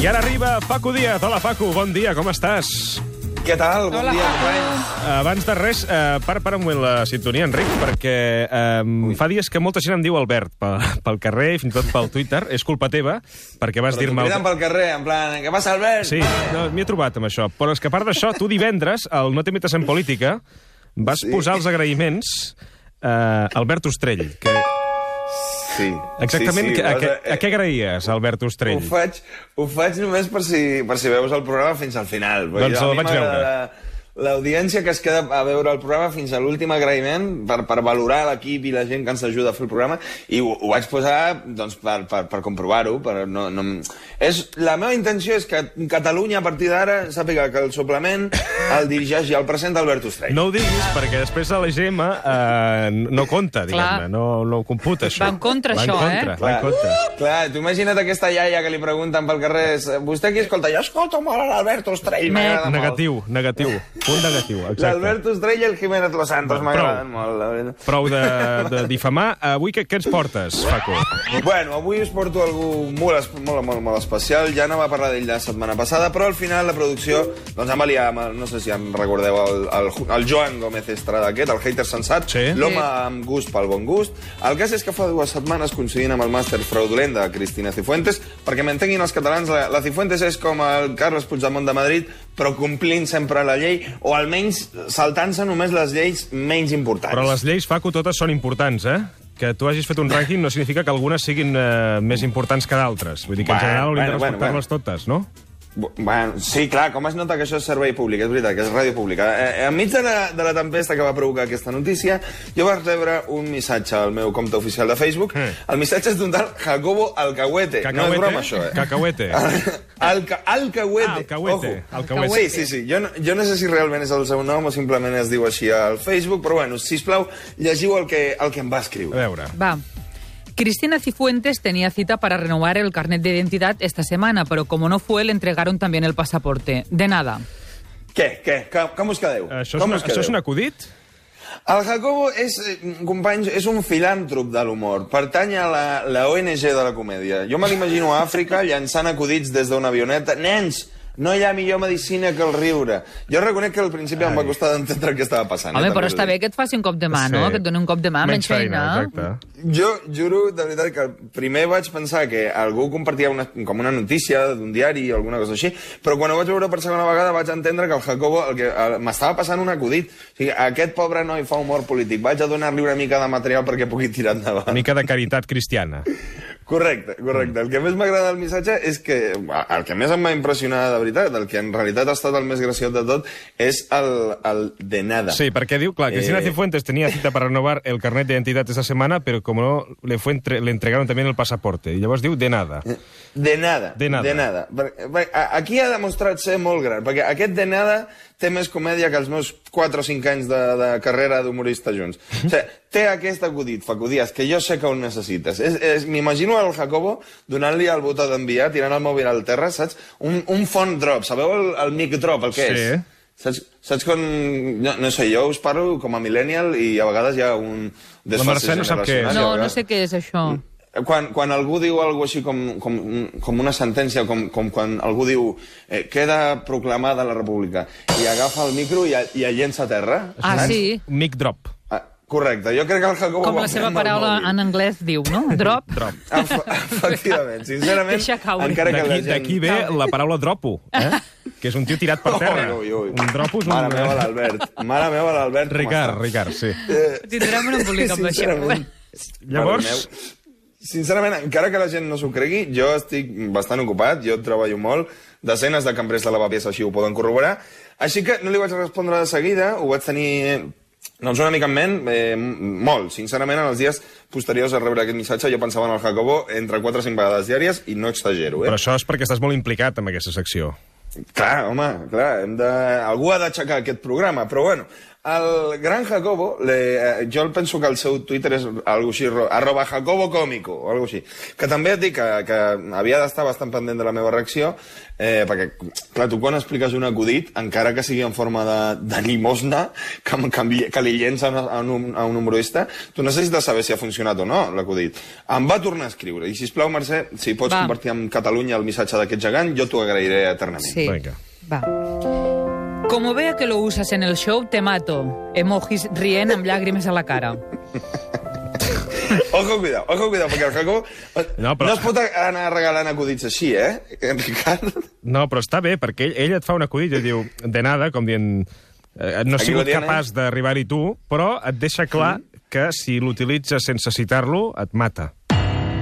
I ara arriba Paco Díaz. Hola, Paco, bon dia, com estàs? Què tal? Bon Hola, dia, Paco. companys. Abans de res, eh, para, para un moment la sintonia, Enric, perquè eh, fa dies que molta gent em diu Albert pel, pel carrer i fins i tot pel Twitter. És culpa teva, perquè vas Però dir-me... criden pel carrer, en plan, què passa, Albert? Sí, no, m'hi he trobat amb això. Però és que a part d'això, tu divendres, al No t'imites en política, vas Sí. posar els agraïments eh, a Albert Ostrell, que Sí. exactament sí, sí, a, a- a què agraïes, Albert Ostrell? Ho faig, ho faig només per si, per si veus el programa fins al final. Doncs el vaig m'agrada L'audiència que es queda a veure el programa fins a l'últim agraïment per, per valorar l'equip i la gent que ens ajuda a fer el programa i ho, ho vaig posar doncs, per, per, per comprovar-ho. No, no... és, la meva intenció és que Catalunya a partir d'ara sàpiga que el suplement el dirigeix i el presenta Albert Ostrell. No ho diguis, perquè després a l'EGM eh, no compta, diguem-ne, no, no computa, això. Va en contra, va en això, contra, eh? Va en contra. Clar, tu imagina't aquesta iaia que li pregunten pel carrer vostè qui escolta? Jo escolto molt l'Albert Ostrell. Negatiu, negatiu. Punt negatiu, exacte. L'Albert Ostrell i el Jiménez Los Santos m'agraden molt. La veritat. Prou de, de difamar. Avui què, què ens portes, Paco? Bueno, avui us porto algú molt, molt, molt, molt especial. Ja no va parlar d'ell la setmana passada, però al final la producció doncs, em va liar no sé si em recordeu, el, el, el Joan Gómez Estrada aquest, el hater sensat, Sí. l'home Sí. amb gust pel bon gust. El cas és que fa dues setmanes, coincidint amb el màster fraudulent de Cristina Cifuentes, perquè m'entenguin els catalans, la, la Cifuentes és com el Carles Puigdemont de Madrid, però complint sempre la llei, o almenys saltant-se només les lleis menys importants. Però les lleis, Paco, totes són importants, eh? Que tu hagis fet un rànquing no significa que algunes siguin eh, més importants que d'altres. Vull dir que en Bueno, general hauríem de bueno, bueno, respectar-les totes, no? Bu- Bueno, sí, clar, com es nota que això és servei públic, és veritat, que és ràdio pública. Eh, enmig de la, de la tempesta que va provocar aquesta notícia, jo vaig rebre un missatge al meu compte oficial de Facebook. Eh. El missatge és d'un tal Jacobo Alcahuete. No és broma, això, eh? Cacahuete. Alca, Alcahuete. Ah, Alcahuete, Ojo. Alcahuete. Sí, sí, sí. Jo no, jo no sé si realment és el seu nom o simplement es diu així al Facebook, però bueno, sisplau, llegiu el que, el que em va A escriure. veure. Va. Cristina Cifuentes tenía cita para renovar el carnet de identidad esta semana, pero como no fue, le entregaron también el pasaporte. De nada. Què, què? Com, com us quedeu? Això és, com una, us això és quedeu? un acudit? El Jacobo és, eh, companys, és un filàntrop de l'humor. Pertany a la, la ONG de la comèdia. Jo me l'imagino a Àfrica llançant acudits des d'una avioneta. Nens, no hi ha millor medicina que el riure. Jo reconec que al principi em va costar d'entendre què estava passant. Home, eh, però està bé que et faci un cop de mà, no? Sí. Que et doni un cop de mà, menys feina. Exacte. Jo juro, de veritat, que primer vaig pensar que algú compartia una, com una notícia d'un diari o alguna cosa així, però quan ho vaig veure per segona vegada vaig entendre que el Jacobo el que, m'estava passant un acudit. O sigui, aquest pobre noi fa humor polític. Vaig a donar-li una mica de material perquè pugui tirar endavant. Una mica de caritat cristiana. Correcte, correcte. El que més m'agrada del missatge és que el que més em va impressionar de veritat, el que en realitat ha estat el més graciós de tot, és el, el de nada. Sí, perquè diu, clar, Cristina Eh. Cifuentes tenía cita para renovar el carnet de identidad esa semana, pero como no, le, fue entre, le entregaron también el pasaporte. I llavors diu de nada. De nada. De nada. De nada. Per- per- Aquí ha demostrat ser molt gran, perquè aquest de nada té més comèdia que els meus 4 o 5 anys de, de carrera d'humorista junts. O sigui, té aquest acudit, Facudías, que jo sé que ho necessites. És, és, M'imagino al Jacobo donant-li el botó d'enviar, tirant el mòbil al terra, saps? Un, un font drop, sabeu el, el mic drop, el que Sí. és? Saps, saps quan... No, no sé, jo us parlo com a millennial i a vegades hi ha un desfase Mercè no sap què és. No, no sé què és això. Quan, quan algú diu alguna així com, com, com una sentència, com, com quan algú diu eh, queda proclamada la república, i agafa el micro i, i el llença a terra. Ah, saps? sí? Mic drop. Ah, correcte, jo crec que el Jacobo... Com ho la va seva paraula en anglès diu, no? Drop. Drop. Efe- Efectivament, sincerament, Deixa caure. encara que la gent... d'aquí ve la paraula dropo, eh? que és un tio tirat per terra. Ui, ui, ui. Un dropo és un... Mare meva, l'Albert. Mare meva, l'Albert. Ricard? Ricard, sí. Tindrem un embolic amb això. Llavors. Sincerament, encara que la gent no s'ho cregui, jo estic bastant ocupat, jo treballo molt, desenes de cambrers de lavapiés així ho poden corroborar, així que no li vaig respondre de seguida, ho vaig tenir doncs una mica en ment, eh, molt. Sincerament, en els dies posteriors a rebre aquest missatge, jo pensava en el Jacobo entre 4 o 5 vegades diàries i no exagero, eh? però això és perquè estàs molt implicat en aquesta secció. Clar, home, clar, hem de... algú ha d'aixecar aquest programa, però bueno, el gran Jacobo, le, eh, jo el penso que el seu Twitter és algo així, ro- arroba Jacobo Cómico, o algo així, que també et dic que, que havia d'estar bastant pendent de la meva reacció, eh, perquè, clar, tu quan expliques un acudit, encara que sigui en forma de, de limosna, que, que, que li llença a un, a un humorista, tu necessites saber si ha funcionat o no, l'acudit. Em va tornar a escriure, i sisplau, Mercè, si pots Va. compartir amb Catalunya el missatge d'aquest gegant, jo t'ho agrairé eternament. Sí. Venga. Va. Como vea que lo usas en el show, te mato. Emojis rient amb llàgrimes a la cara. Ojo, cuidado, ojo, cuidado, perquè el Jacobo... No, però- no es pot anar regalant acudits així, eh, en Ricard? No, però està bé, perquè ell, ell et fa un acudit i diu, de nada, com dient... Eh, no he Aquí sigut tiene. capaç d'arribar-hi tu, però et deixa clar que si l'utilitzes sense citar-lo, et mata.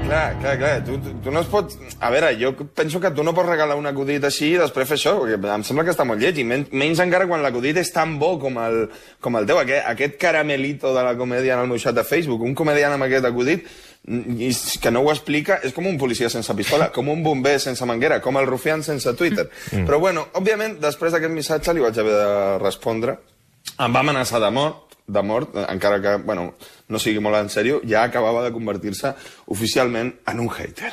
Clar, clar, clar, tu, tu, tu no es pots... A veure, jo penso que tu no pots regalar un acudit així i després fer això, perquè em sembla que està molt lleig, i men menys encara quan l'acudit és tan bo com el, com el teu, aquest, aquest caramelito de la comèdia en el meu xat de Facebook, un comediant amb aquest acudit mm, i que no ho explica, és com un policia sense pistola, com un bomber sense manguera, com el rufián sense Twitter. Mm. Però bueno, òbviament, després d'aquest missatge li vaig haver de respondre. Em va amenaçar de mort, de mort, eh, encara que, bueno, no sigui molt en sèrio, ja acabava de convertir-se oficialment en un hater.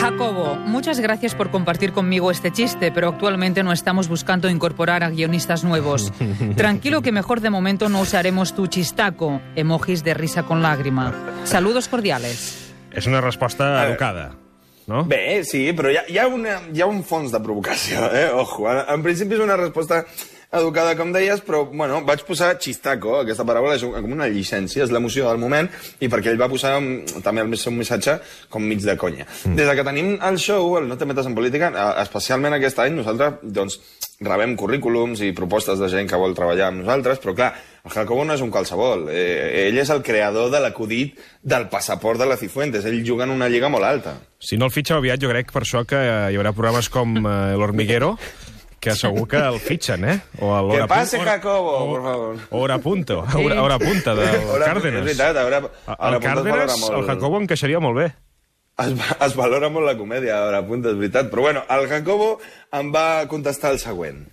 Jacobo, muchas gracias por compartir conmigo este chiste, pero actualmente no estamos buscando incorporar a guionistas nuevos. Tranquilo que mejor de momento no usaremos tu chistaco, emojis de risa con lágrima. Saludos cordiales. És una resposta educada, no? Bé, sí, però hi ha, hi ha, una, hi ha un fons de provocació, eh? Ojo, en, en principi és una resposta educada, com deies, però, bueno, vaig posar chistaco, aquesta paraula és com una llicència, és l'emoció del moment, i perquè ell va posar um, també el seu missatge com mig de conya. Mm. Des de que tenim el show, el No te metes en política, especialment aquest any, nosaltres, doncs, rebem currículums i propostes de gent que vol treballar amb nosaltres, però clar, el Jacobo no és un qualsevol. Eh, ell és el creador de l'acudit del passaport de la Cifuentes. Ell juga en una lliga molt alta. Si no el fitxa aviat, jo crec per això que hi haurà programes com eh, l'Hormiguero, que segur que el fitxen, eh? O a Que pase, Punta- Jacobo, o- por favor. Hora punta, hora, hora punta del Hora- Cárdenas. És veritat, ara, El ara Cárdenas, el Jacobo encaixaria molt bé. Es, es valora molt la comèdia, ara punta, és veritat. Però bueno, el Jacobo em va contestar el següent.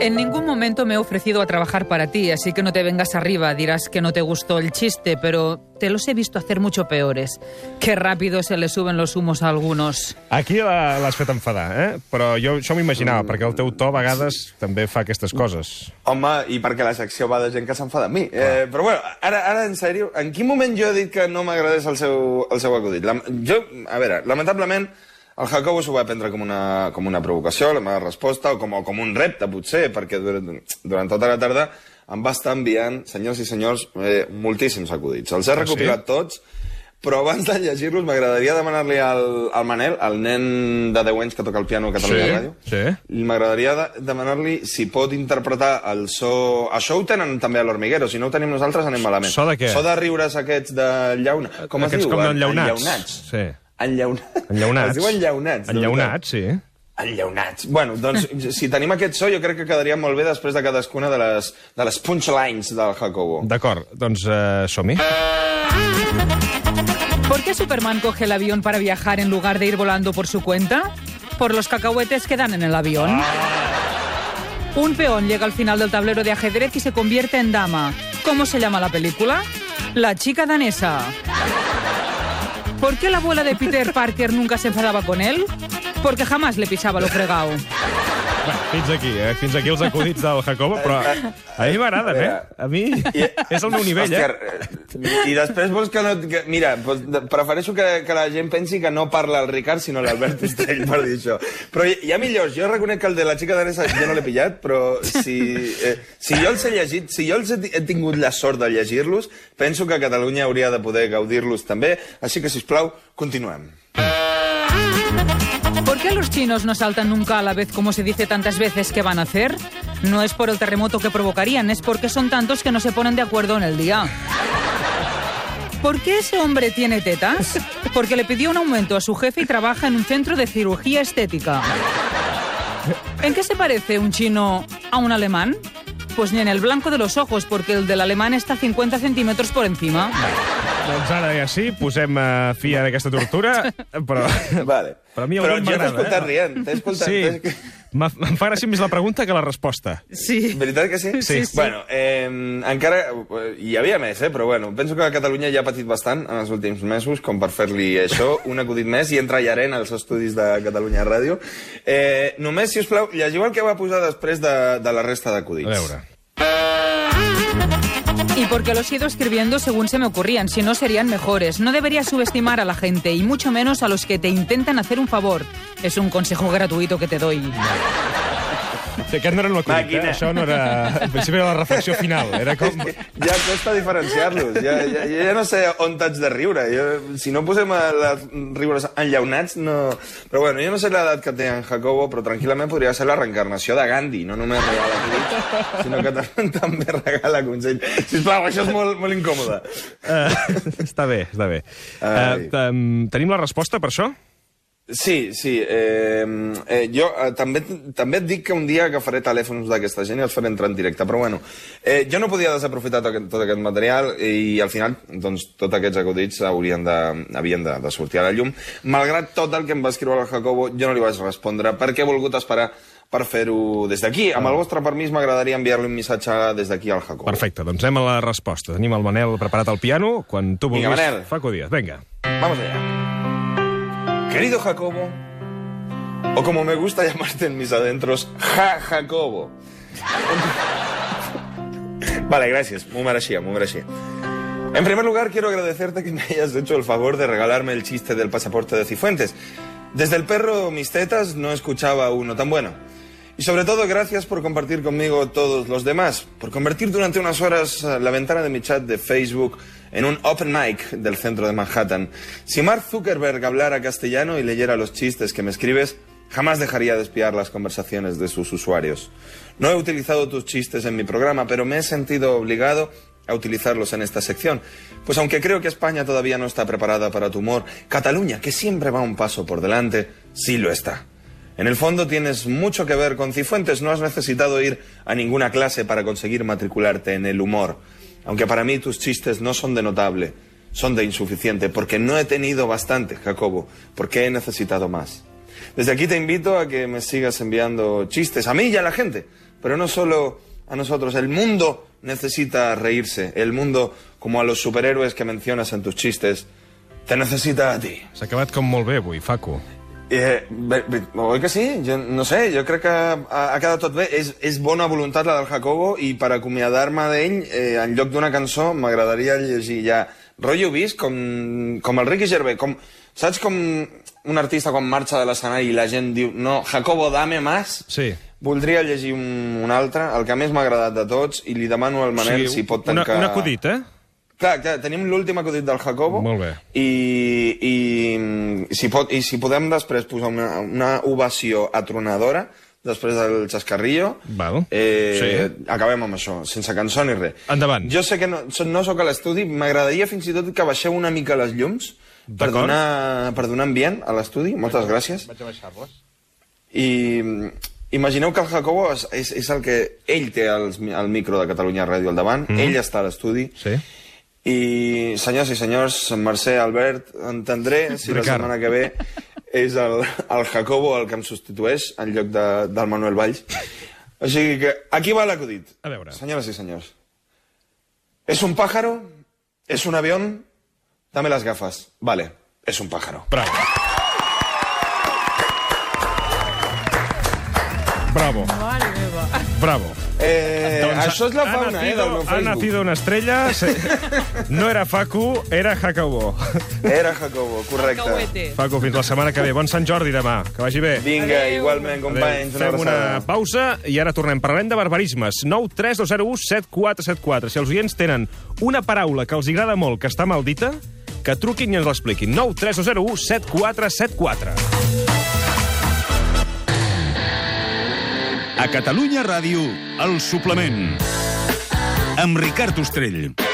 En ningún momento me he ofrecido a trabajar para ti, así que no te vengas arriba. Dirás que no te gustó el chiste, pero te los he visto hacer mucho peores. Qué rápido se le suben los humos a algunos. Aquí l'has fet enfadar, eh? Però jo això m'ho imaginava, perquè el teu to a vegades també fa aquestes coses. Home, i perquè la secció va de gent que s'enfada amb mi. Eh, però bueno, ara, ara en sèrio, en quin moment jo he dit que no m'agradés el seu, el seu acudit? La, jo, a veure, lamentablement, el Jacobo s'ho va prendre com una, com una provocació, la meva resposta, o com, o com un repte, potser, perquè durant, durant tota la tarda em va estar enviant, senyors i senyors, eh, moltíssims acudits. Els he recopilat tots, però abans de llegir-los m'agradaria demanar-li al, al Manel, el nen de 10 anys que toca el piano a Catalunya Sí, Ràdio, sí. M'agradaria de, demanar-li si pot interpretar el so... Això ho tenen també a l'Hormiguero, si no ho tenim nosaltres anem malament. So de què? So de riures aquests de llauna. Com es Aquests diu? com En- enllaunats. Enllaunats. Sí. Enllaunats. Enllaunats. Es diu enllaunats. Enllaunats, sí. Enllaunats. Bueno, doncs, si tenim aquest so, jo crec que quedaria molt bé després de cadascuna de les, de les punchlines del Jacobo. D'acord, doncs uh, som-hi. ¿Por qué Superman coge el avión para viajar en lugar de ir volando por su cuenta? Por los cacahuetes que dan en el avión. Un peón llega al final del tablero de ajedrez y se convierte en dama. ¿Cómo se llama la película? La chica danesa. ¿Por qué la abuela de Peter Parker nunca se enfadaba con él? Porque jamás le pisaba lo fregado. Fins aquí, eh? Fins aquí els acudits del Jacobo, però a mi m'agraden, eh? A mi és el meu nivell, eh? Òscar, I després vols que no... Que, mira, doncs, prefereixo que, que la gent pensi que no parla el Ricard, sinó l'Albert Ostrell, per dir això. Però hi, hi ha millors. Jo reconec que el de la xica danesa jo no l'he pillat, però si, eh, si jo els he llegit, si jo els he, he tingut la sort de llegir-los, penso que Catalunya hauria de poder gaudir-los també. Així que, si us plau, continuem. ¿Por qué los chinos no saltan nunca a la vez como se dice tantas veces que van a hacer? No es por el terremoto que provocarían, es porque son tantos que no se ponen de acuerdo en el día. ¿Por qué ese hombre tiene tetas? Porque le pidió un aumento a su jefe y trabaja en un centro de cirugía estética. ¿En qué se parece un chino a un alemán? Pues ni en el blanco de los ojos, porque el del alemán está 50 centímetros por encima. Doncs ara ja sí, posem uh, fi a aquesta tortura, però... Vale. Per a mi Però jo t'he escoltat eh? rient. T'he escoltat... Sí. Em fa gràcia més la pregunta que la resposta. Sí. Veritat que sí? Sí, sí. Bueno, eh, encara... Hi havia més, eh? però bueno, penso que Catalunya ja ha patit bastant en els últims mesos com per fer-li això, un acudit més, i entrallaré en els estudis de Catalunya Ràdio. Eh, només, si us plau, llegiu el que va posar després de, de la resta d'acudits. A veure. Y porque los he ido escribiendo según se me ocurrían, si no serían mejores. No deberías subestimar a la gente y mucho menos a los que te intentan hacer un favor. Es un consejo gratuito que te doy. Sí, aquest no era un acudit, eh? Això no era... En principi era la reflexió final. Era com... Ja costa diferenciar-los. Ja, ja, ja no sé on t'haig de riure. Jo, si no posem les riures enllaunats, no... Però bueno, jo no sé l'edat que té en Jacobo, però tranquil·lament podria ser la reencarnació de Gandhi. No només regala crits, sinó que també, regala consell. Sisplau, això és molt, molt incòmode. Uh, està bé, està bé. Uh, tenim la resposta per això? Sí, sí. Eh, eh, jo eh, també, també et dic que un dia agafaré telèfons d'aquesta gent i els faré entrar en directe, però bueno, eh, jo no podia desaprofitar tot tot aquest material i al final doncs, tots aquests acudits haurien de, havien de, de sortir a la llum. Malgrat tot el que em va escriure el Jacobo, jo no li vaig respondre perquè he volgut esperar per fer-ho des d'aquí. Amb el vostre permís m'agradaria enviar-li un missatge des d'aquí al Jacobo. Perfecte, doncs anem a la resposta. Tenim el Manel preparat al piano. Quan tu vulguis, Vinga, Manel. Faco Díaz. Vinga. Vamos allá. Querido Jacobo, o como me gusta llamarte en mis adentros, Ja Jacobo. vale, gracias. Muy merecido, muy merecido. En primer lugar, quiero agradecerte que me hayas hecho el favor de regalarme el chiste del pasaporte de Cifuentes. Desde el perro Mis Tetas no escuchaba uno tan bueno. Y sobre todo, gracias por compartir conmigo todos los demás, por convertir durante unas horas eh, la ventana de mi chat de Facebook en un open mic del centro de Manhattan. Si Mark Zuckerberg hablara castellano y leyera los chistes que me escribes, jamás dejaría de espiar las conversaciones de sus usuarios. No he utilizado tus chistes en mi programa, pero me he sentido obligado a utilizarlos en esta sección. Pues aunque creo que España todavía no está preparada para tu humor, Cataluña, que siempre va un paso por delante, sí lo está. En el fondo tienes mucho que ver con Cifuentes, no has necesitado ir a ninguna clase para conseguir matricularte en el humor. Aunque para mí tus chistes no son de notable, son de insuficiente, porque no he tenido bastante, Jacobo, porque he necesitado más. Desde aquí te invito a que me sigas enviando chistes, a mí y a la gente, pero no solo a nosotros. El mundo necesita reírse, el mundo, como a los superhéroes que mencionas en tus chistes, te necesita a ti. S'ha acabat com molt bé avui, Faco. Eh, bé, bé, oi que sí? Jo no sé, jo crec que ha, ha quedat tot bé. És, és bona voluntat la del Jacobo i per acomiadar-me d'ell, eh, en lloc d'una cançó, m'agradaria llegir ja rotllo vist com, com el Ricky Gervais. Com, saps com un artista quan marxa de l'escenari i la gent diu no, Jacobo, dame más? Sí. Voldria llegir un, un altre, el que més m'ha agradat de tots, i li demano al Manel si pot una, tancar... un acudit, eh? Clar, clar, tenim l'últim acudit del Jacobo. Molt bé. I, i, si pot, i si podem després posar una, una ovació atronadora, després del xascarrillo, Val. eh, Sí. acabem amb això, sense cançó ni res. Endavant. Jo sé que no, so- no sóc a l'estudi, m'agradaria fins i tot que baixeu una mica les llums per donar, per donar ambient a l'estudi. Moltes gràcies. Vaig a baixar-les. I mm, imagineu que el Jacobo és, és, és el que... Ell té mi- el micro de Catalunya Ràdio al davant, mm. ell està a l'estudi, Sí. I, senyors i senyors, Mercè, Albert, entendré si la Ricard. setmana que ve és el, el Jacobo el que em substitueix en lloc de, del Manuel Valls. O sigui que aquí va l'acudit. A veure. Senyores i senyors. ¿Es un pájaro? ¿Es un avión? Dame las gafas. Vale, es un pájaro. Bravo. Bravo. Bravo. Eh, això és la ha fauna, eh, nacido, del meu ha Facebook. nacido una estrella. Se... No era Facu, era Jacobo. Era Jacobo, correcte. Facu, fins la setmana que ve. Bon Sant Jordi demà. Que vagi bé. Vinga, Adéu. igualment, companys. Fem una abraçada. pausa i ara tornem. Parlarem de barbarismes. 9 3 2 0 1 7 4 7 4. Si els oients tenen una paraula que els agrada molt, que està mal dita, que truquin i ens l'expliquin. 9 3 2 0 1 7 4 7 4. A Catalunya Ràdio, el suplement. Amb Ricard Ostrell.